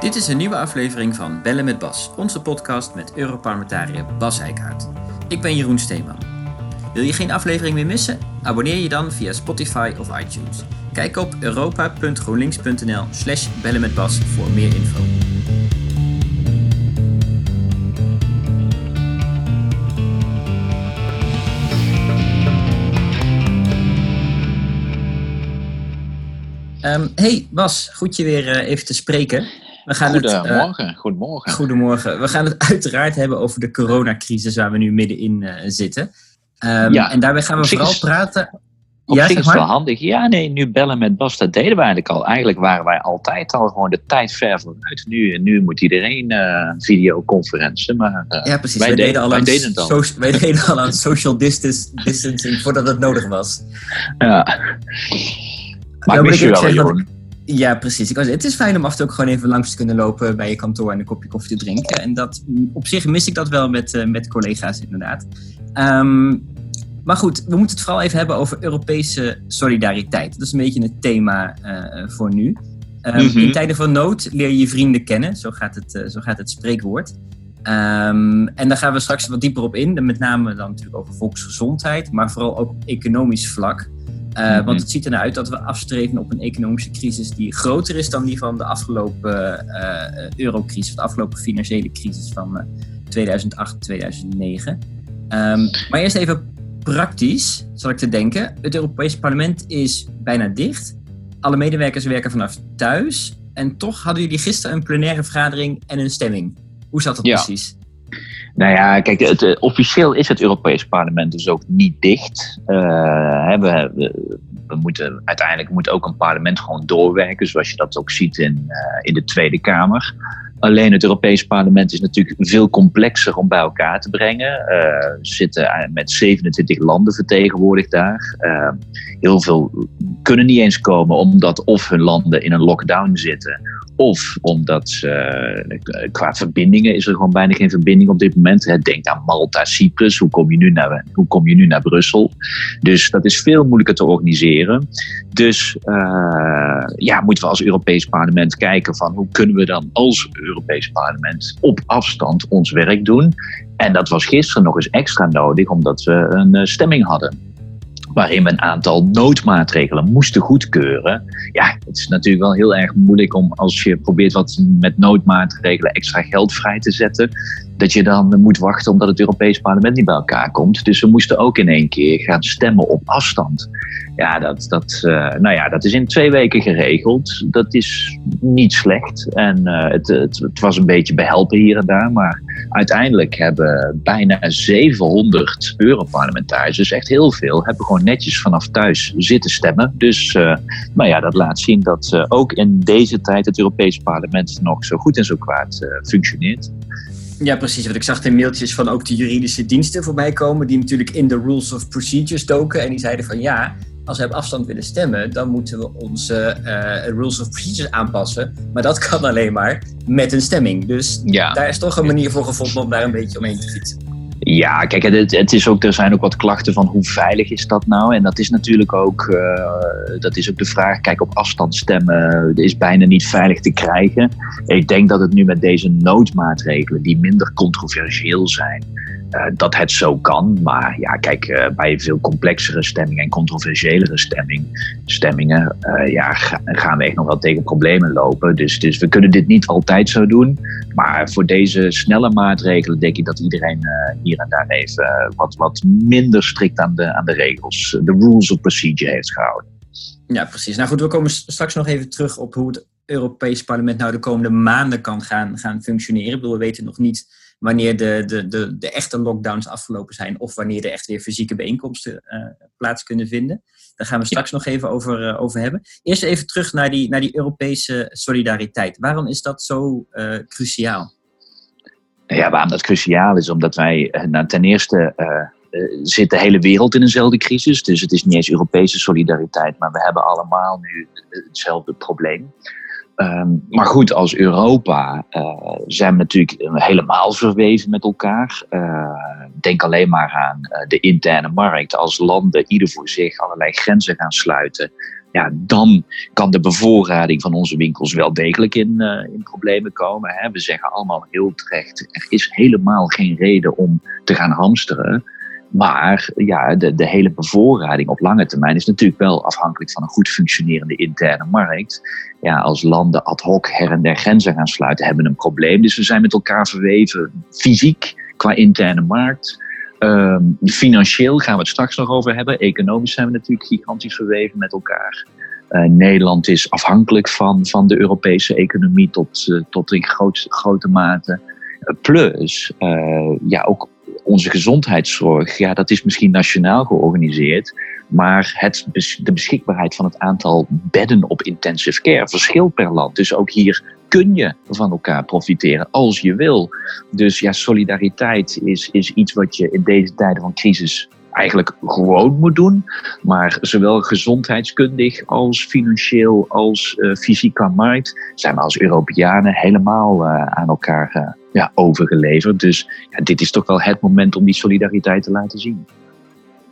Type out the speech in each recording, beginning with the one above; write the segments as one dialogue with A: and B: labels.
A: Dit is een nieuwe aflevering van Bellen met Bas, onze podcast met Europarlementariër Bas Eickhout. Ik ben Jeroen Steeman. Wil je geen aflevering meer missen? Abonneer je dan via Spotify of iTunes. Kijk op europa.groenlinks.nl slash bellen met Bas voor meer info. Um, hey Bas, goed je weer uh, even te spreken.
B: We gaan Goedemorgen, het, uh, goedemorgen.
A: Goedemorgen. We gaan het uiteraard hebben over de coronacrisis waar we nu middenin uh, zitten. Um, ja, en daarbij gaan we vooral
B: is,
A: praten.
B: Op ja, zich is wel handig. Ja, nee, nu bellen met Bas, dat deden we eigenlijk al. Eigenlijk waren wij altijd al gewoon de tijd ver vooruit. Nu, nu moet iedereen uh, videoconferentie. Maar
A: ja, precies. Wij, wij, deden, al wij, deden het al. So wij deden al aan social distance, distancing voordat het nodig was.
B: Ja. Maar ik mis je wel, Jeroen.
A: Ja, precies. Ik was, het is fijn om af en toe ook gewoon even langs te kunnen lopen bij je kantoor en een kopje koffie te drinken. En dat, op zich mis ik dat wel met, uh, met collega's inderdaad. Um, maar goed, we moeten het vooral even hebben over Europese solidariteit. Dat is een beetje het thema uh, voor nu. Um, mm -hmm. In tijden van nood leer je je vrienden kennen, zo gaat het, uh, zo gaat het spreekwoord. Um, en daar gaan we straks wat dieper op in. Met name dan natuurlijk over volksgezondheid, maar vooral ook op economisch vlak. Uh, mm -hmm. Want het ziet er nou uit dat we afstreven op een economische crisis die groter is dan die van de afgelopen uh, eurocrisis, de afgelopen financiële crisis van 2008, 2009. Um, maar eerst even praktisch, zal ik te denken. Het Europese parlement is bijna dicht. Alle medewerkers werken vanaf thuis. En toch hadden jullie gisteren een plenaire vergadering en een stemming. Hoe zat dat ja. precies?
B: Nou ja, kijk, het, uh, officieel is het Europees Parlement dus ook niet dicht. Uh, we, we, we, moeten, uiteindelijk moet ook een parlement gewoon doorwerken, zoals je dat ook ziet in, uh, in de Tweede Kamer. Alleen het Europees Parlement is natuurlijk veel complexer om bij elkaar te brengen. We zitten met 27 landen vertegenwoordigd daar. Heel veel kunnen niet eens komen omdat of hun landen in een lockdown zitten of omdat ze, uh, qua verbindingen is er gewoon bijna geen verbinding op dit moment. Denk aan Malta, Cyprus. Hoe kom, je nu naar, hoe kom je nu naar Brussel? Dus dat is veel moeilijker te organiseren. Dus uh, ja, moeten we als Europees parlement kijken van hoe kunnen we dan als Europees parlement op afstand ons werk doen. En dat was gisteren nog eens extra nodig omdat we een uh, stemming hadden waarin we een aantal noodmaatregelen moesten goedkeuren. Ja, het is natuurlijk wel heel erg moeilijk om als je probeert wat met noodmaatregelen extra geld vrij te zetten, dat je dan moet wachten omdat het Europees Parlement niet bij elkaar komt. Dus we moesten ook in één keer gaan stemmen op afstand. Ja, dat, dat, uh, nou ja, dat is in twee weken geregeld. Dat is niet slecht. En uh, het, het, het, was een beetje behelpen hier en daar. Maar uiteindelijk hebben bijna 700 Europarlementariërs, dus echt heel veel, hebben gewoon netjes vanaf thuis zitten stemmen. Dus uh, ja, dat laat zien dat ook in deze tijd het Europees Parlement nog zo goed en zo kwaad functioneert.
A: Ja, precies. Want ik zag de mailtjes van ook de juridische diensten voorbij komen, die natuurlijk in de Rules of Procedures doken. En die zeiden van ja, als we op afstand willen stemmen, dan moeten we onze uh, Rules of Procedures aanpassen. Maar dat kan alleen maar met een stemming. Dus ja. daar is toch een manier voor gevonden om daar een beetje omheen te fietsen.
B: Ja, kijk, het, het, is ook, er zijn ook wat klachten van hoe veilig is dat nou? En dat is natuurlijk ook, uh, dat is ook de vraag. Kijk, op afstand stemmen is bijna niet veilig te krijgen. Ik denk dat het nu met deze noodmaatregelen, die minder controversieel zijn, dat het zo kan. Maar ja, kijk, uh, bij veel complexere stemmingen en controversiëlere stemming, stemmingen, uh, ja, ga, gaan we echt nog wel tegen problemen lopen. Dus, dus we kunnen dit niet altijd zo doen. Maar voor deze snelle maatregelen denk ik dat iedereen hier en daar even wat, wat minder strikt aan de, aan de regels, de rules of procedure heeft gehouden.
A: Ja, precies. Nou goed, we komen straks nog even terug op hoe het Europees Parlement nou de komende maanden kan gaan, gaan functioneren. Ik bedoel, we weten nog niet wanneer de, de, de, de echte lockdowns afgelopen zijn of wanneer er echt weer fysieke bijeenkomsten uh, plaats kunnen vinden. Daar gaan we straks ja. nog even over, uh, over hebben. Eerst even terug naar die, naar die Europese solidariteit. Waarom is dat zo uh, cruciaal?
B: Ja, waarom dat cruciaal is, omdat wij nou, ten eerste zit de hele wereld in eenzelfde crisis. Dus het is niet eens Europese solidariteit, maar we hebben allemaal nu hetzelfde probleem. Um, maar goed, als Europa uh, zijn we natuurlijk helemaal verweven met elkaar. Uh, denk alleen maar aan uh, de interne markt. Als landen ieder voor zich allerlei grenzen gaan sluiten, ja, dan kan de bevoorrading van onze winkels wel degelijk in, in problemen komen. Hè. We zeggen allemaal heel terecht, er is helemaal geen reden om te gaan hamsteren. Maar ja, de, de hele bevoorrading op lange termijn is natuurlijk wel afhankelijk van een goed functionerende interne markt. Ja, als landen ad hoc her en der grenzen gaan sluiten, hebben we een probleem. Dus we zijn met elkaar verweven, fysiek, qua interne markt. Ehm, financieel gaan we het straks nog over hebben. Economisch zijn we natuurlijk gigantisch verweven met elkaar. Uh, Nederland is afhankelijk van, van de Europese economie tot, uh, tot in groot, grote mate. Uh, plus, ja, ook onze gezondheidszorg, ja, dat is misschien nationaal georganiseerd. Maar het, de beschikbaarheid van het aantal bedden op intensive care verschilt per land. Dus ook hier kun je van elkaar profiteren als je wil. Dus ja, solidariteit is, is iets wat je in deze tijden van crisis eigenlijk gewoon moet doen. Maar zowel gezondheidskundig als financieel als uh, fysiek markt zijn we als Europeanen helemaal uh, aan elkaar uh, ja, overgeleverd. Dus ja, dit is toch wel het moment om die solidariteit te laten zien.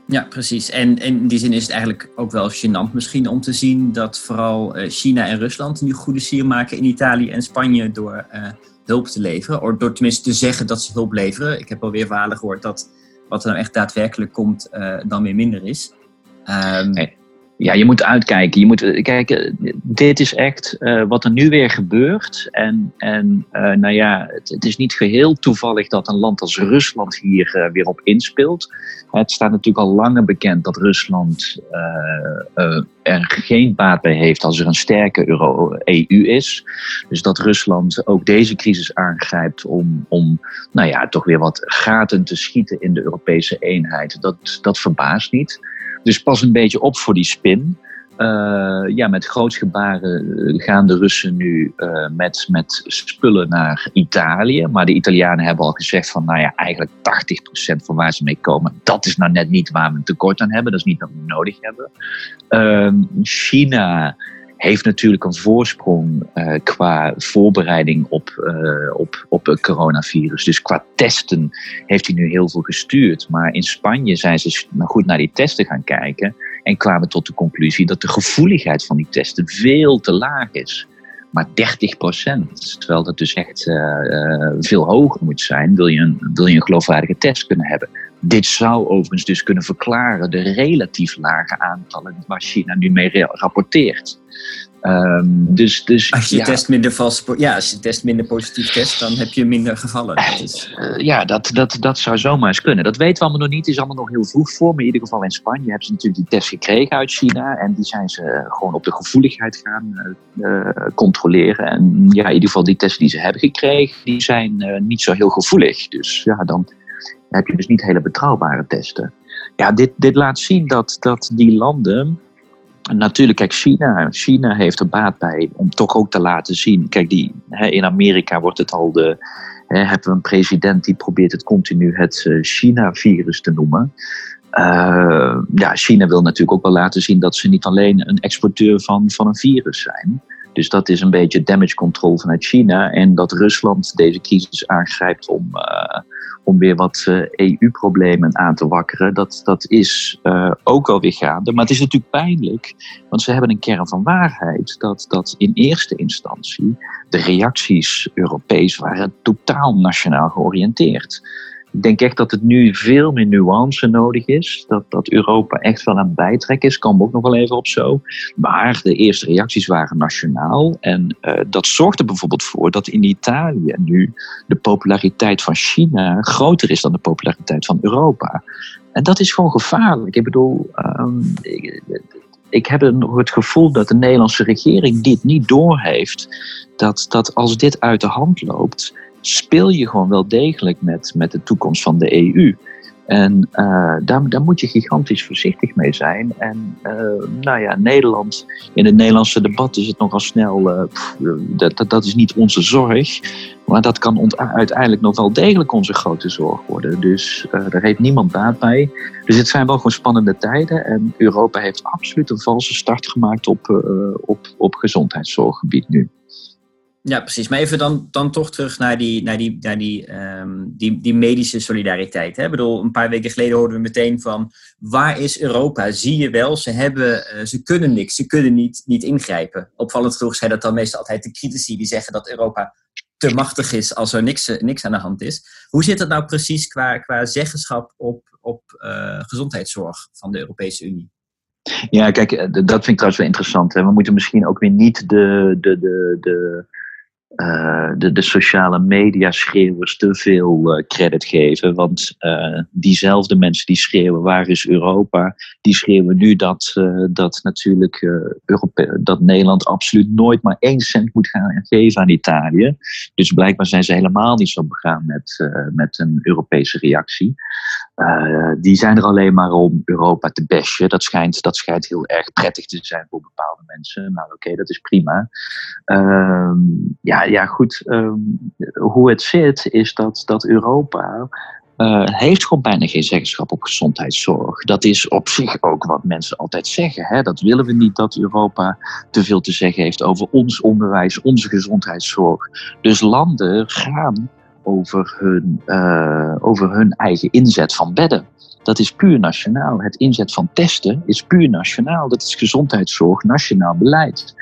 A: Ja, precies. En, in die zin is het eigenlijk ook wel gênant misschien om te zien dat vooral China en Rusland nu goede sier maken in Italië en Spanje door hulp te leveren. Of door tenminste te zeggen dat ze hulp leveren. Ik heb alweer verhalen gehoord dat wat er nou echt daadwerkelijk komt, uh, dan weer minder is.
B: Um, ja, je moet uitkijken. Je moet eh, kijken, dit is echt uh, wat er nu weer gebeurt. En, en nou ja, het, is niet geheel toevallig dat een land als Rusland hier weer op inspeelt. Het staat natuurlijk al langer bekend dat Rusland er geen baat bij heeft als er een sterke EU is. Dus dat Rusland ook deze crisis aangrijpt om, om nou ja, toch weer wat gaten te schieten in de Europese eenheid. Dat, dat verbaast niet. Dus pas een beetje op voor die spin. Uh, ja, met grootsgebaren eh, gaan de Russen nu uh, met, met spullen naar Italië. Maar de Italianen hebben al gezegd van, nou ja, eigenlijk 80% van waar ze mee komen, dat is nou net niet waar we een tekort aan hebben. Dat is niet wat we nodig hebben. Uh, China heeft natuurlijk een voorsprong uh, qua voorbereiding op, uh, op, op het coronavirus. Dus qua testen heeft hij nu heel veel gestuurd. Maar in Spanje zijn ze goed naar die testen gaan kijken en kwamen tot de conclusie dat de gevoeligheid van die testen veel te laag is. Maar 30 procent, terwijl dat dus echt uh, veel hoger moet zijn, wil je, een, wil je een geloofwaardige test kunnen hebben. Dit zou overigens dus kunnen verklaren de relatief lage aantallen waar China nu mee rapporteert. Um, dus, dus,
A: als je ja. test minder vals, ja, als je test minder positief test, dan heb je minder gevallen. Dat is...
B: uh, ja, dat, dat, dat zou zomaar eens kunnen. Dat weten we allemaal nog niet. Het is allemaal nog heel vroeg voor. Maar in ieder geval in Spanje hebben ze natuurlijk die test gekregen uit China. En die zijn ze gewoon op de gevoeligheid gaan uh, controleren. En ja, in ieder geval die testen die ze hebben gekregen, die zijn niet zo heel gevoelig. Dus ja, dan heb je dus niet hele betrouwbare testen. Ja, dit, dit laat zien dat, dat die landen Natuurlijk, kijk, China, China heeft er baat bij om toch ook te laten zien. Kijk, die, hè, in Amerika wordt het al de. Hè, hebben we een president die probeert het continu het uh, China-virus te noemen. Uh, ja, China wil natuurlijk ook wel laten zien dat ze niet alleen een exporteur van, van een virus zijn. Dus dat is een beetje damage control vanuit China. En dat Rusland deze crisis aangrijpt om, uh, om weer wat EU-problemen aan te wakkeren, dat, dat is uh, ook wel weer gaande. Maar het is natuurlijk pijnlijk, want ze hebben een kern van waarheid. Dat, dat in eerste instantie de reacties Europees waren totaal nationaal georiënteerd. Ik denk echt dat het nu veel meer nuance nodig is. Dat, dat Europa echt wel aan bijtrek is. Komen we ook nog wel even op zo. Maar de eerste reacties waren nationaal. En uh, dat zorgt er bijvoorbeeld voor dat in Italië nu de populariteit van China groter is dan de populariteit van Europa. En dat is gewoon gevaarlijk. Ik bedoel, um, ik, ik heb het gevoel dat de Nederlandse regering dit niet doorheeft. Dat, dat als dit uit de hand loopt, speel je gewoon wel degelijk met, met de toekomst van de EU. En uh, daar, moet je gigantisch voorzichtig mee zijn. En uh, nou ja, Nederland, in het Nederlandse debat is het nogal snel, dat, dat, dat, is niet onze zorg. Maar dat kan uiteindelijk nog wel degelijk onze grote zorg worden. Dus daar heeft niemand baat bij. Dus het zijn wel gewoon spannende tijden. En Europa heeft absoluut een valse start gemaakt op, op, op gezondheidszorggebied nu.
A: Ja, precies. Maar even dan, dan toch terug naar die, naar die, naar die, ehm, die, die medische solidariteit. Hè? Ik bedoel, een paar weken geleden hoorden we meteen van waar is Europa? Zie je wel, ze, hebben, uh, ze kunnen niks, ze kunnen niet, niet ingrijpen. Opvallend genoeg zijn dat dan meestal altijd de critici die zeggen dat Europa te machtig is als er niks, niks aan de hand is. Hoe zit het nou precies qua, qua zeggenschap op, op uh, gezondheidszorg van de Europese Unie?
B: Ja, kijk, dat vind ik trouwens wel interessant. Hè. We moeten misschien ook weer niet de, de, de, de uh, de, de sociale media schreeuwers te veel uh, credit geven. Want uh, diezelfde mensen die schreeuwen waar is Europa, die schreeuwen nu dat, dat natuurlijk Europe dat Nederland absoluut nooit maar één cent moet gaan geven aan Italië. Dus blijkbaar zijn ze helemaal niet zo begaan met, met een Europese reactie. Die zijn er alleen maar om Europa te bashen. Dat schijnt, dat schijnt heel erg prettig te zijn voor bepaalde mensen. Nou oké, dat is prima. Ehm, ja, ja, goed. Ehm, hoe het zit is dat, dat Europa uh, heeft gewoon bijna geen zeggenschap op gezondheidszorg. Dat is op zich ook wat mensen altijd zeggen. Hè? Dat willen we niet dat Europa te veel te zeggen heeft over ons onderwijs, onze gezondheidszorg. Dus landen gaan over hun, uh, over hun eigen inzet van bedden. Dat is puur nationaal. Het inzet van testen is puur nationaal. Dat is gezondheidszorg, nationaal beleid.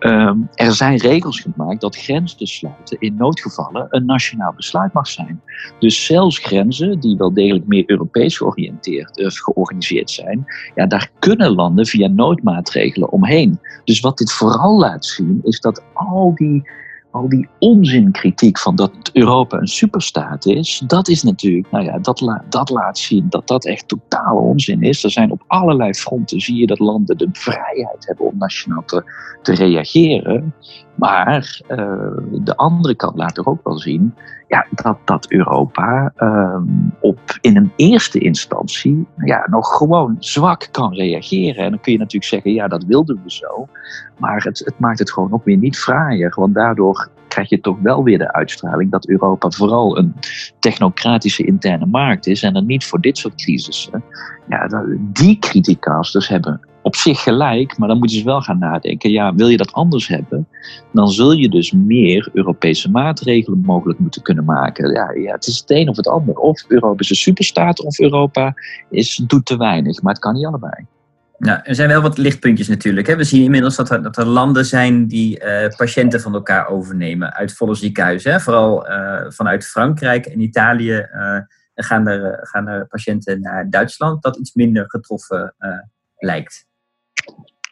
B: Um, er zijn regels gemaakt dat grenzen sluiten in noodgevallen een nationaal besluit mag zijn. Dus zelfs grenzen die wel degelijk meer Europees georiënteerd, uh, georganiseerd zijn, ja, daar kunnen landen via noodmaatregelen omheen. Dus wat dit vooral laat zien is dat al die al die onzinkritiek van dat Europa een superstaat is, dat is natuurlijk, nou ja, dat, dat laat zien dat dat echt totaal onzin is. Er zijn op allerlei fronten, zie je dat landen de vrijheid hebben om nationaal te, te reageren. Maar uh, de andere kant laat er ook wel zien ja, dat, dat Europa uh, op, in een eerste instantie ja, nog gewoon zwak kan reageren. En dan kun je natuurlijk zeggen, ja, dat wilden we zo. Maar het, het maakt het gewoon ook weer niet fraaier. Want daardoor krijg je toch wel weer de uitstraling dat Europa vooral een technocratische interne markt is en dan niet voor dit soort crisissen. Ja, die criticasters hebben op zich gelijk, maar dan moeten ze wel gaan nadenken. Ja, wil je dat anders hebben, dan zul je dus meer Europese maatregelen mogelijk moeten kunnen maken. Ja, ja het is het een of het ander. Of Europa is een superstaat, of Europa is, doet te weinig. Maar het kan niet allebei.
A: Nou, er zijn wel wat lichtpuntjes natuurlijk. Hè. We zien inmiddels dat er, dat er landen zijn die uh, patiënten van elkaar overnemen uit volle ziekenhuizen. Hè. Vooral uh, vanuit Frankrijk en Italië uh, gaan, gaan er patiënten naar Duitsland, dat iets minder getroffen lijkt.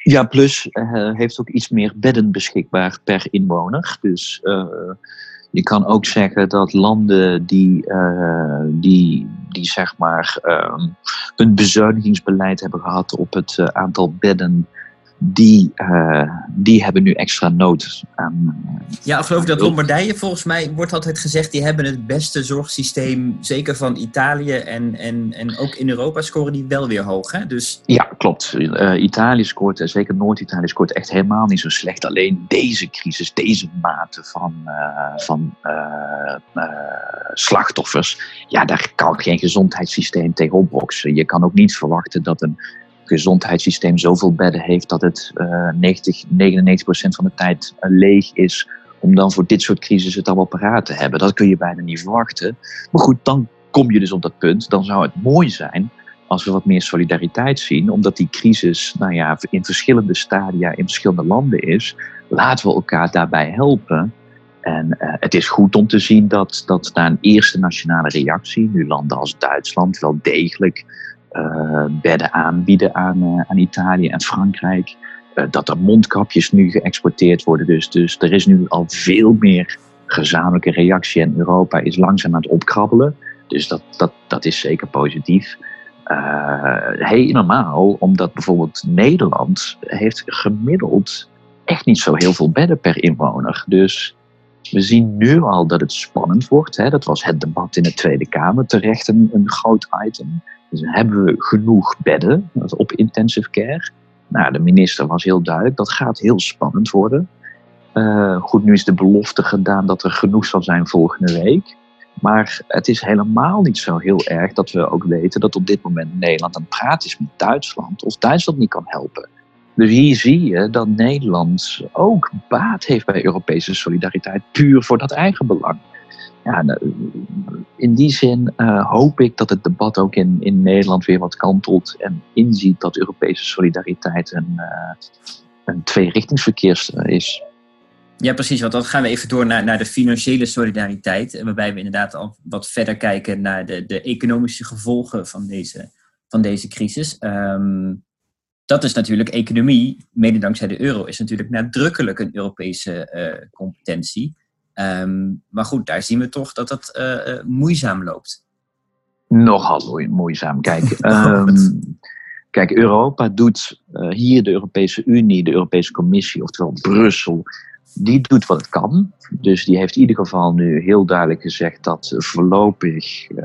B: Ja, plus heeft ook iets meer bedden beschikbaar per inwoner. Dus je kan ook zeggen dat landen die, uh, die, die zeg maar uh, een bezuinigingsbeleid hebben gehad op het aantal bedden die, uh, die hebben nu extra nood aan.
A: ja, geloof ik dat Lombardije, volgens mij wordt altijd gezegd, die hebben het beste zorgsysteem, zeker van Italië en, en, en ook in Europa scoren die wel weer hoog. Hè? Dus...
B: Ja, klopt. Uh, Italië scoort, zeker Noord-Italië scoort echt helemaal niet zo slecht. Alleen deze crisis, deze mate van, van slachtoffers, ja, daar kan geen gezondheidssysteem tegen opboksen. Je kan ook niet verwachten dat een gezondheidssysteem zoveel bedden heeft dat het uh, 90, 99% van de tijd uh, leeg is. Om dan voor dit soort crisis het allemaal paraat te hebben. Dat kun je bijna niet verwachten. Maar goed, dan kom je dus op dat punt. Dan zou het mooi zijn als we wat meer solidariteit zien. Omdat die crisis nou ja, in verschillende stadia in verschillende landen is. Laten we elkaar daarbij helpen. En uh, het is goed om te zien dat, dat na een eerste nationale reactie, nu landen als Duitsland wel degelijk bedden aanbieden aan, uh, aan Italië en Frankrijk. Uh, dat er mondkapjes nu geëxporteerd worden. Dus, dus er is nu al veel meer gezamenlijke reactie. En Europa is langzaam aan het opkrabbelen. Dus dat, dat, dat is zeker positief. helemaal omdat bijvoorbeeld Nederland heeft gemiddeld echt niet zo heel veel bedden per inwoner. Dus we zien nu al dat het spannend wordt. Hè. Dat was het debat in de Tweede Kamer terecht een, een groot item. Dus hebben we genoeg bedden op intensive care? Nou, de minister was heel duidelijk, dat gaat heel spannend worden. Uh, goed, nu is de belofte gedaan dat er genoeg zal zijn volgende week. Maar het is helemaal niet zo heel erg dat we ook weten dat op dit moment Nederland aan het is met Duitsland of Duitsland niet kan helpen. Dus hier zie je dat Nederland ook baat heeft bij Europese solidariteit, puur voor dat eigen belang. Nou, in die zin uh, hoop ik dat het debat ook in, in Nederland weer wat kantelt en inziet dat Europese solidariteit een, uh, een tweerichtingsverkeer is.
A: Ja, precies. Want dan gaan we even door naar, naar de financiële solidariteit. Waarbij we inderdaad al wat verder kijken naar de, de economische gevolgen van deze, van deze crisis. Um, dat is natuurlijk economie, mede dankzij de euro, is natuurlijk nadrukkelijk een Europese competentie. Um, maar goed, daar zien we toch dat dat uh, moeizaam loopt.
B: Nogal moeizaam. Kijk, um, kijk Europa doet uh, hier de Europese Unie, de Europese Commissie, oftewel Brussel, die doet wat het kan. Dus die heeft in ieder geval nu heel duidelijk gezegd dat voorlopig uh,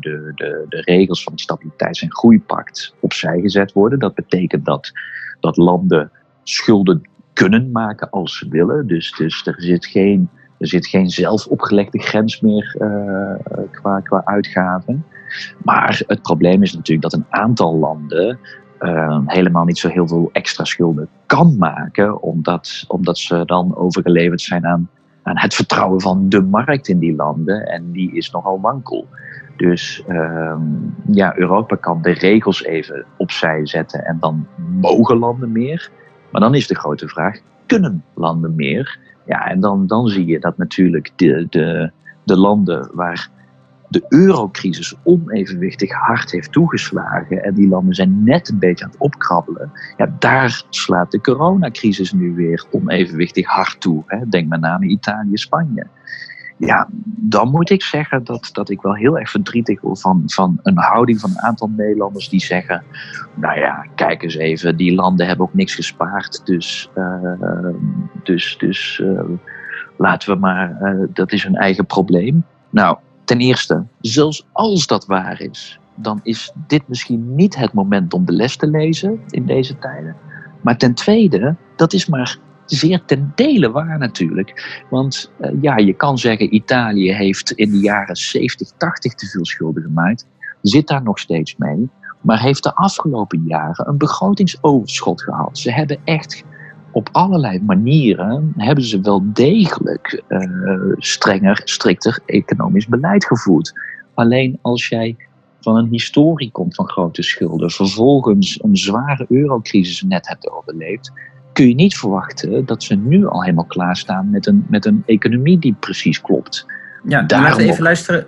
B: de, de, de regels van het Stabiliteits- en Groeipact opzij gezet worden. Dat betekent dat, dat landen schulden kunnen maken als ze willen. Dus, dus er, zit geen, er zit geen zelf opgelegde grens meer uh, qua, qua uitgaven. Maar het probleem is natuurlijk dat een aantal landen uh, helemaal niet zo heel veel extra schulden kan maken, omdat, omdat ze dan overgeleverd zijn aan, aan het vertrouwen van de markt in die landen. En die is nogal wankel. Dus uh, ja, Europa kan de regels even opzij zetten en dan mogen landen meer. Maar dan is de grote vraag, kunnen landen meer? Ja, en dan, dan zie je dat natuurlijk de, de, de landen waar de eurocrisis onevenwichtig hard heeft toegeslagen en die landen zijn net een beetje aan het opkrabbelen, ja, daar slaat de coronacrisis nu weer onevenwichtig hard toe. Hè. Denk met name Italië, Spanje. Ja, dan moet ik zeggen dat, dat ik wel heel erg verdrietig word van, van een houding van een aantal Nederlanders die zeggen: Nou ja, kijk eens even, die landen hebben ook niks gespaard, dus, uh, dus, dus uh, laten we maar, uh, dat is hun eigen probleem. Nou, Ten eerste, zelfs als dat waar is, dan is dit misschien niet het moment om de les te lezen in deze tijden. Maar ten tweede, dat is maar zeer ten dele waar natuurlijk. Want uh, ja, je kan zeggen, Italië heeft in de jaren 70, 80 te veel schulden gemaakt. Zit daar nog steeds mee. Maar heeft de afgelopen jaren een begrotingsoverschot gehad. Ze hebben echt op allerlei manieren hebben ze wel degelijk uh, strenger, strikter economisch beleid gevoerd. Alleen als jij van een historie komt van grote schulden, vervolgens een zware eurocrisis net hebt overleefd, kun je niet verwachten dat ze nu al helemaal klaarstaan met een, met een economie die precies klopt.
A: Ja, Daarom laten we even luisteren.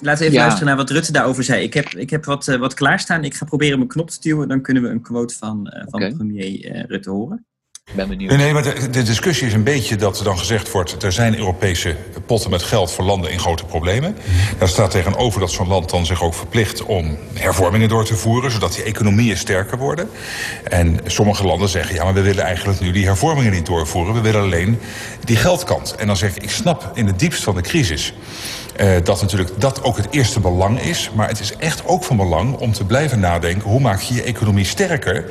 A: Laten we even ja. luisteren naar wat Rutte daarover zei. Ik heb, ik heb wat, uh, wat klaarstaan. Ik ga proberen mijn knop te duwen. Dan kunnen we een quote van, uh, van okay. premier uh, Rutte horen
C: benieuwd. Nee, maar de, discussie is een beetje dat er dan gezegd wordt... er zijn Europese potten met geld voor landen in grote problemen. Daar staat tegenover dat zo'n land dan zich ook verplicht om hervormingen door te voeren... zodat die economieën sterker worden. En sommige landen zeggen, ja, maar we willen eigenlijk nu die hervormingen niet doorvoeren. We willen alleen die geldkant. En dan zeg ik, ik snap in het diepst van de crisis... Uh, dat natuurlijk dat ook het eerste belang is. Maar het is echt ook van belang om te blijven nadenken... hoe maak je je economie sterker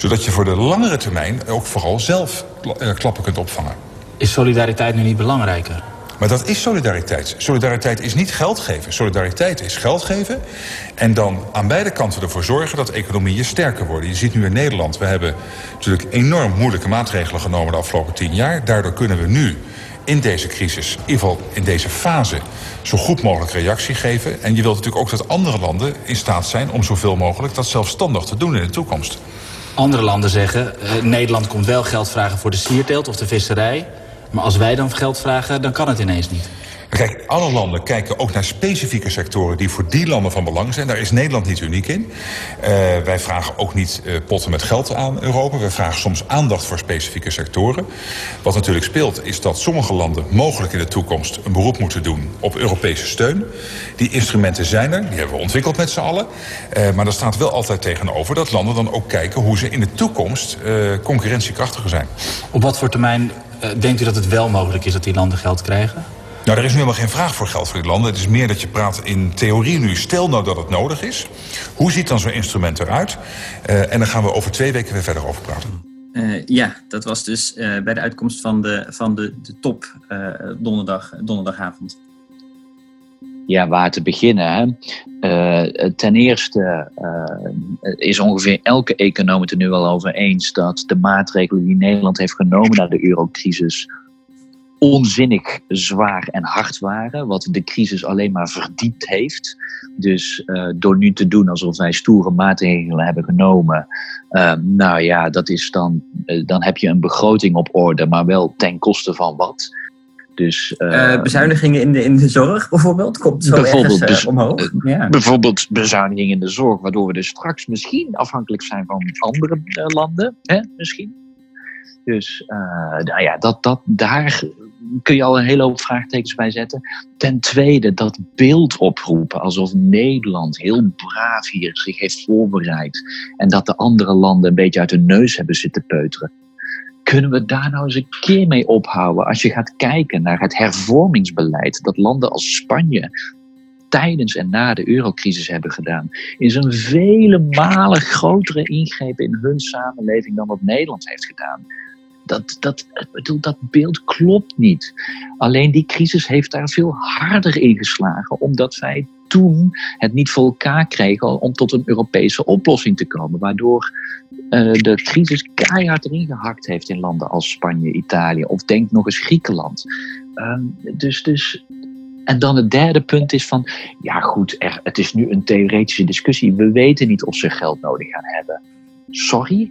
C: zodat je voor de langere termijn ook vooral zelf uh, klappen kunt opvangen.
D: Is solidariteit nu niet belangrijker?
C: Maar dat is solidariteit. Solidariteit is niet geld geven. Solidariteit is geld geven. En dan aan beide kanten ervoor zorgen dat economieën sterker worden. Je ziet nu in Nederland, we hebben natuurlijk enorm moeilijke maatregelen genomen de afgelopen tien jaar. Daardoor kunnen we nu in deze crisis, in ieder geval in deze fase, zo goed mogelijk reactie geven. En je wilt natuurlijk ook dat andere landen in staat zijn om zoveel mogelijk dat zelfstandig te doen in de toekomst.
D: Andere landen zeggen, uh, Nederland komt wel geld vragen voor de sierteelt of de visserij. Maar als wij dan geld vragen, dan kan het ineens niet.
C: Kijk, alle landen kijken ook naar specifieke sectoren die voor die landen van belang zijn. Daar is Nederland niet uniek in. Uh, wij vragen ook niet uh, potten met geld aan Europa. Wij vragen soms aandacht voor specifieke sectoren. Wat natuurlijk speelt is dat sommige landen mogelijk in de toekomst een beroep moeten doen op Europese steun. Die instrumenten zijn er, die hebben we ontwikkeld met z'n allen. Uh, maar er staat wel altijd tegenover dat landen dan ook kijken hoe ze in de toekomst concurrentiekrachtiger zijn.
D: Op wat voor termijn denkt u dat het wel mogelijk is dat die landen geld krijgen?
C: Nou, er is nu helemaal geen vraag voor geld voor die landen. Het is meer dat je praat in theorie nu. Stel nou dat het nodig is. Hoe ziet dan zo'n instrument eruit? Uh, en dan gaan we over twee weken weer verder over praten.
A: Uh, ja, dat was dus uh, bij de uitkomst van de, van de, de top donderdag, donderdagavond.
B: Ja, waar te beginnen. Hè? Uh, ten eerste uh, is ongeveer elke econoom het er nu al over eens dat de maatregelen die Nederland heeft genomen na de eurocrisis onzinnig zwaar en hard waren, wat de crisis alleen maar verdiept heeft. Dus uh, door nu te doen alsof wij stoere maatregelen hebben genomen, uh, nou ja, dat is dan, uh, dan heb je een begroting op orde, maar wel ten koste van wat. Dus,
A: bezuinigingen in de, in de zorg bijvoorbeeld, komt zo bijvoorbeeld ergens, omhoog?
B: Ja. Bijvoorbeeld bezuinigingen in de zorg, waardoor we dus straks misschien afhankelijk zijn van andere landen, hè, misschien. Dus nou ja, dat, dat, daar kun je al een hele hoop vraagtekens bij zetten. Ten tweede, dat beeld oproepen alsof Nederland heel braaf hier zich heeft voorbereid en dat de andere landen een beetje uit hun neus hebben zitten peuteren. Kunnen we daar nou eens een keer mee ophouden als je gaat kijken naar het hervormingsbeleid dat landen als Spanje tijdens en na de eurocrisis hebben gedaan, is een vele malen grotere ingreep in hun samenleving dan wat Nederland heeft gedaan. Dat, dat, bedoel, dat beeld klopt niet. Alleen die crisis heeft daar veel harder in geslagen, omdat wij toen het niet voor elkaar kregen om tot een Europese oplossing te komen. Waardoor uh, de crisis keihard erin gehakt heeft in landen als Spanje, Italië of denk nog eens Griekenland. Uh, dus, dus en dan het derde punt is van, ja goed, er, het is nu een theoretische discussie. We weten niet of ze geld nodig gaan hebben. Sorry,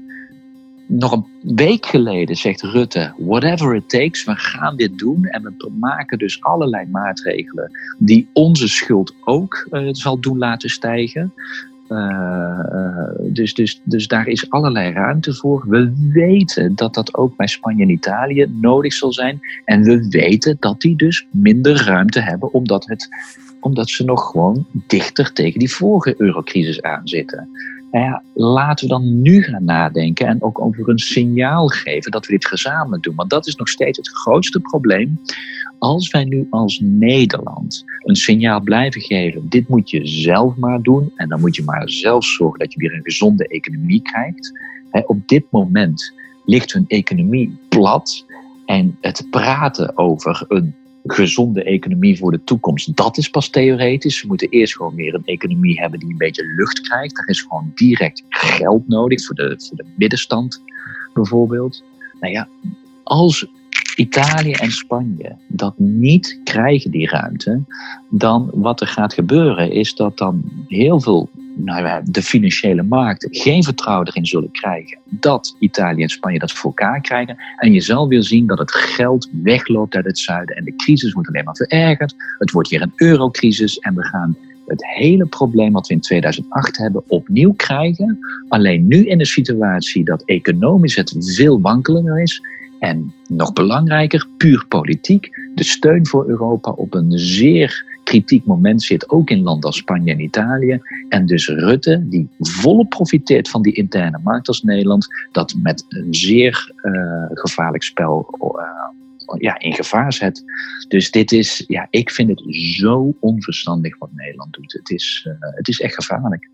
B: nog een week geleden zegt Rutte: whatever it takes, we gaan dit doen. En we maken dus allerlei maatregelen die onze schuld ook uh, zal doen laten stijgen. Uh, uh, dus, dus, dus daar is allerlei ruimte voor. We weten dat dat ook bij Spanje en Italië nodig zal zijn. En we weten dat die dus minder ruimte hebben, omdat, het, omdat ze nog gewoon dichter tegen die vorige eurocrisis aanzitten. Nou ja, laten we dan nu gaan nadenken en ook over een signaal geven dat we dit gezamenlijk doen. Want dat is nog steeds het grootste probleem. Als wij nu als Nederland een signaal blijven geven, dit moet je zelf maar doen en dan moet je maar zelf zorgen dat je weer een gezonde economie krijgt. op dit moment ligt hun economie plat en het praten over een gezonde economie voor de toekomst, dat is pas theoretisch. We moeten eerst gewoon weer een economie hebben die een beetje lucht krijgt. Er is gewoon direct geld nodig voor de, voor de middenstand, bijvoorbeeld. Nou ja, als Italië en Spanje dat niet krijgen, die ruimte, dan wat er gaat gebeuren is dat dan heel veel nou de financiële markten geen vertrouwen erin zullen krijgen dat Italië en Spanje dat voor elkaar krijgen. En je zal weer zien dat het geld wegloopt uit het zuiden en de crisis wordt alleen maar verergerd. Het wordt weer een eurocrisis en we gaan het hele probleem wat we in 2008 hebben opnieuw krijgen. Alleen nu in de situatie dat economisch het veel wankelender is. En nog belangrijker, puur politiek, de steun voor Europa op een zeer kritiek moment zit, ook in landen als Spanje en Italië. En dus Rutte, die volop profiteert van die interne markt als Nederland, dat met een zeer uh, gevaarlijk spel uh, ja, in gevaar zet. Dus dit is, ja, ik vind het zo onverstandig wat Nederland doet. Het is, uh, het is echt gevaarlijk.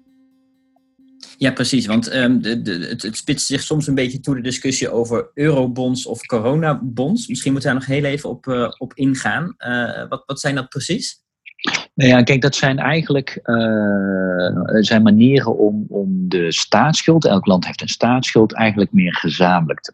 A: Ja, precies. Want um, de, de, het, spitst zich soms een beetje toe de discussie over eurobonds of coronabonds. Misschien moeten we daar nog heel even op, op ingaan. Wat, wat zijn dat precies?
B: Nou ja, kijk, dat zijn eigenlijk uh, zijn manieren om, om de staatsschuld, elk land heeft een staatsschuld, eigenlijk meer gezamenlijk te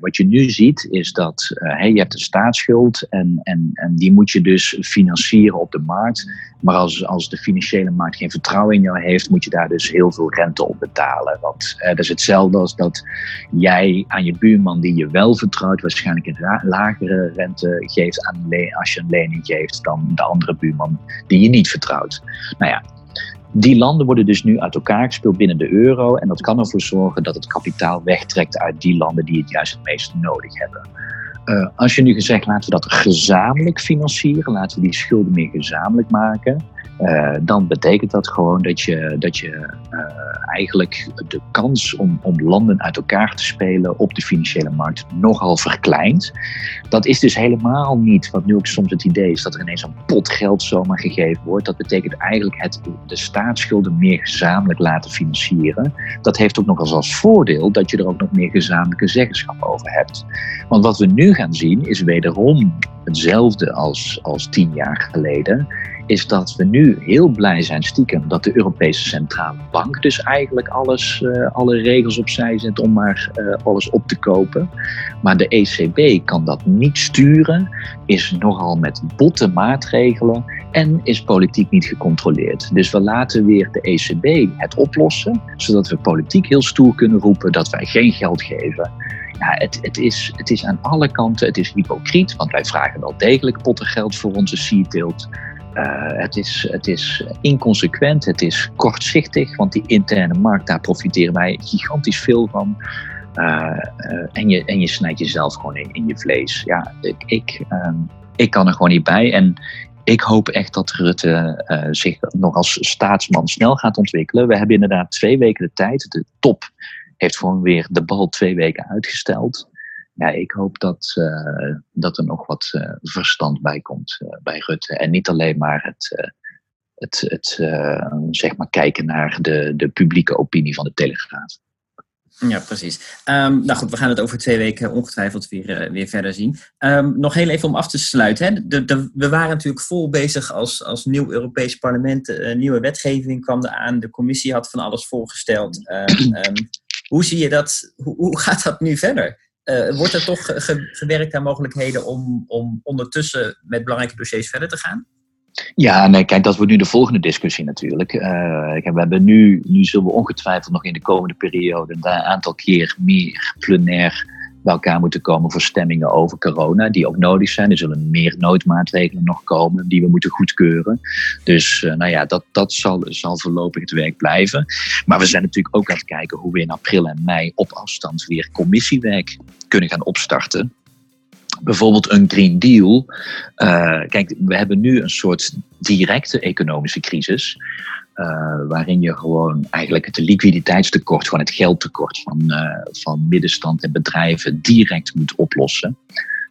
B: wat je nu ziet is dat uh, je hebt een staatsschuld en, en, en die moet je dus financieren op de markt. Maar als, als de financiële markt geen vertrouwen in jou heeft, moet je daar dus heel veel rente op betalen. Want uh, dat is hetzelfde als dat jij aan je buurman die je wel vertrouwt, waarschijnlijk een lagere rente geeft aan als je een lening geeft dan de andere buurman die je niet vertrouwt. Nou ja, die landen worden dus nu uit elkaar gespeeld binnen de euro. En dat kan ervoor zorgen dat het kapitaal wegtrekt uit die landen die het juist het meest nodig hebben. Uh, als je nu gezegd, laten we dat gezamenlijk financieren, laten we die schulden meer gezamenlijk maken. Uh, dan betekent dat gewoon dat je, dat je uh, eigenlijk de kans om, om landen uit elkaar te spelen op de financiële markt nogal verkleint. Dat is dus helemaal niet wat nu ook soms het idee is dat er ineens een pot geld zomaar gegeven wordt. Dat betekent eigenlijk het, de staatsschulden meer gezamenlijk laten financieren. Dat heeft ook nog als, als voordeel dat je er ook nog meer gezamenlijke zeggenschap over hebt. Want wat we nu gaan zien is wederom hetzelfde als, als tien jaar geleden is dat we nu heel blij zijn stiekem dat de Europese Centrale Bank dus eigenlijk alles, uh, alle regels opzij zet om maar uh, alles op te kopen. Maar de ECB kan dat niet sturen, is nogal met botte maatregelen en is politiek niet gecontroleerd. Dus we laten weer de ECB het oplossen, zodat we politiek heel stoer kunnen roepen dat wij geen geld geven. Ja, het, het, is, het is aan alle kanten, het is hypocriet, want wij vragen wel degelijk potten geld voor onze seateelt. Uh, het, is, het is inconsequent, het is kortzichtig, want die interne markt, daar profiteren wij gigantisch veel van. Uh, uh, en, je, en je snijdt jezelf gewoon in, in je vlees. Ja, ik, ik, ik kan er gewoon niet bij. En ik hoop echt dat Rutte zich nog als staatsman snel gaat ontwikkelen. We hebben inderdaad twee weken de tijd. De top heeft gewoon weer de bal twee weken uitgesteld. Ja, ik hoop dat, uh, dat er nog wat uh, verstand bij komt bij Rutte. En niet alleen maar het, het, het zeg maar kijken naar de, de publieke opinie van de Telegraaf.
A: Ja, precies. Um, nou goed, we gaan het over twee weken ongetwijfeld weer, weer verder zien. Um, nog heel even om af te sluiten. Hè. De, we waren natuurlijk vol bezig als, als nieuw Europees parlement. Uh, nieuwe wetgeving kwam eraan. De commissie had van alles voorgesteld. Um, hoe zie je dat? Hoe, hoe gaat dat nu verder? Uh, wordt er toch ge gewerkt aan mogelijkheden om, om ondertussen met belangrijke dossiers verder te gaan?
B: Ja, nee, kijk, dat wordt nu de volgende discussie natuurlijk. Uh, we hebben nu, nu zullen we ongetwijfeld nog in de komende periode een aantal keer meer plenair bij elkaar moeten komen voor stemmingen over corona, die ook nodig zijn. Er zullen meer noodmaatregelen nog komen die we moeten goedkeuren. Dus uh, nou ja, dat, dat zal, zal voorlopig het werk blijven. Maar we zijn natuurlijk ook aan het kijken hoe we in april en mei op afstand weer commissiewerk kunnen gaan opstarten bijvoorbeeld een Green Deal. Uh, kijk, we hebben nu een soort directe economische crisis. Uh, waarin je gewoon eigenlijk het liquiditeitstekort, gewoon het geldtekort van, uh, van middenstand en bedrijven direct moet oplossen.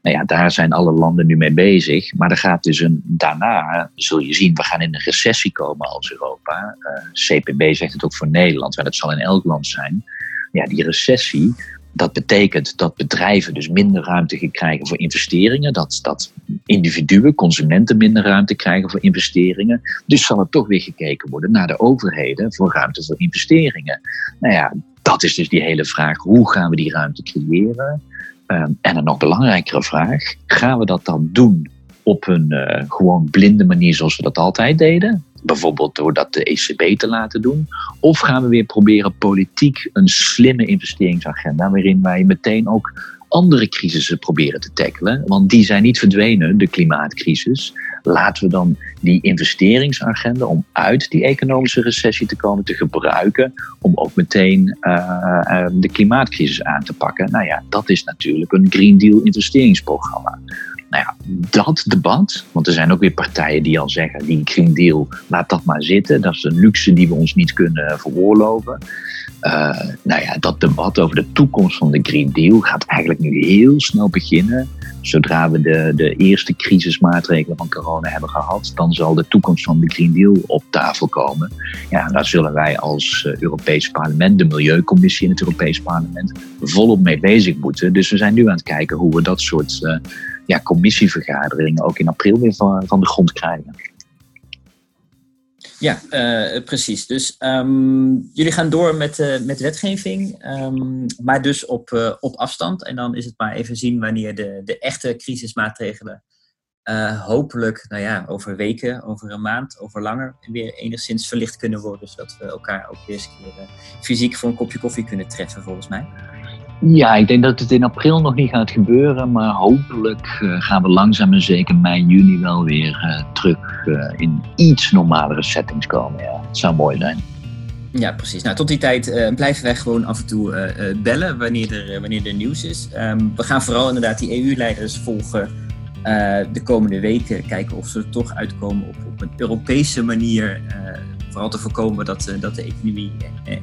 B: Nou ja, daar zijn alle landen nu mee bezig. Maar er gaat dus een, daarna, zul je zien, we gaan in een recessie komen als Europa. CPB zegt het ook voor Nederland, en dat zal in elk land zijn. Ja, die recessie, dat betekent dat bedrijven dus minder ruimte krijgen voor investeringen. Dat, dat individuen, consumenten minder ruimte krijgen voor investeringen. Dus zal er toch weer gekeken worden naar de overheden voor ruimte voor investeringen. Nou ja, dat is dus die hele vraag. Hoe gaan we die ruimte creëren? Um, en een nog belangrijkere vraag. Gaan we dat dan doen op een uh, gewoon blinde manier zoals we dat altijd deden? Bijvoorbeeld door dat de ECB te laten doen. Of gaan we weer proberen politiek een slimme investeringsagenda waarin wij meteen ook andere crisissen proberen te tackelen. Want die zijn niet verdwenen, de klimaatcrisis. Laten we dan die investeringsagenda om uit die economische recessie te komen te gebruiken. Om ook meteen uh, uh, de klimaatcrisis aan te pakken. Nou ja, dat is natuurlijk een Green Deal investeringsprogramma. Nou ja, dat debat, want er zijn ook weer partijen die al zeggen, die Green Deal, laat dat maar zitten. Dat is een luxe die we ons niet kunnen veroorloven. Uh, nou ja, dat debat over de toekomst van de Green Deal gaat eigenlijk nu heel snel beginnen. Zodra we de, de eerste crisismaatregelen van corona hebben gehad, dan zal de toekomst van de Green Deal op tafel komen. Ja, daar zullen wij als uh, Europees Parlement, de Milieucommissie in het Europees Parlement, volop mee bezig moeten. Dus we zijn nu aan het kijken hoe we dat soort uh, ja, commissievergaderingen ook in april weer van, van de grond krijgen.
A: Ja, uh, precies. Dus um, jullie gaan door met, uh, met wetgeving, um, maar dus op, uh, op afstand. En dan is het maar even zien wanneer de, de echte crisismaatregelen hopelijk, nou ja, over weken, over een maand, over langer, weer enigszins verlicht kunnen worden. Zodat we elkaar ook weer eens fysiek voor een kopje koffie kunnen treffen, volgens mij.
B: Ja, ik denk dat het in april nog niet gaat gebeuren, maar hopelijk uh, gaan we langzaam en zeker mei, juni wel weer uh, terug uh, in iets normalere settings komen. Ja, het zou mooi zijn.
A: Ja, precies. Nou, tot die tijd blijven wij gewoon af en toe bellen wanneer er, wanneer er nieuws is. Um, we gaan vooral inderdaad die EU-leiders volgen de komende weken. Kijken of ze er toch uitkomen op, op een Europese manier. Vooral te voorkomen dat, dat de economie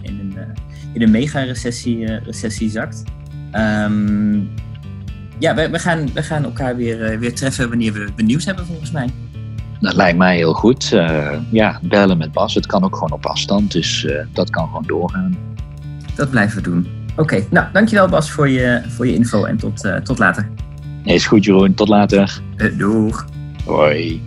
A: in een in een mega-recessie recessie zakt. Um, ja, we, we, gaan, we gaan elkaar weer, weer treffen wanneer we, nieuws hebben, volgens mij.
B: Dat lijkt mij heel goed. Uh, ja, bellen met Bas. Het kan ook gewoon op afstand, dus uh, dat kan gewoon doorgaan.
A: Dat blijven we doen. Oké, okay. nou dankjewel Bas voor je, voor je info en tot, tot later.
B: Nee, is goed Jeroen. Tot later.
A: doeg.
B: Hoi.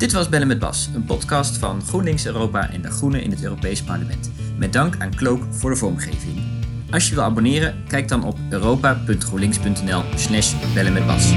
A: Dit was Bellen met Bas, een podcast van GroenLinks Europa en de Groenen in het Europees Parlement. Met dank aan Cloak voor de vormgeving. Als je wil abonneren, kijk dan op europa.groenlinks.nl slash bellenmetbas.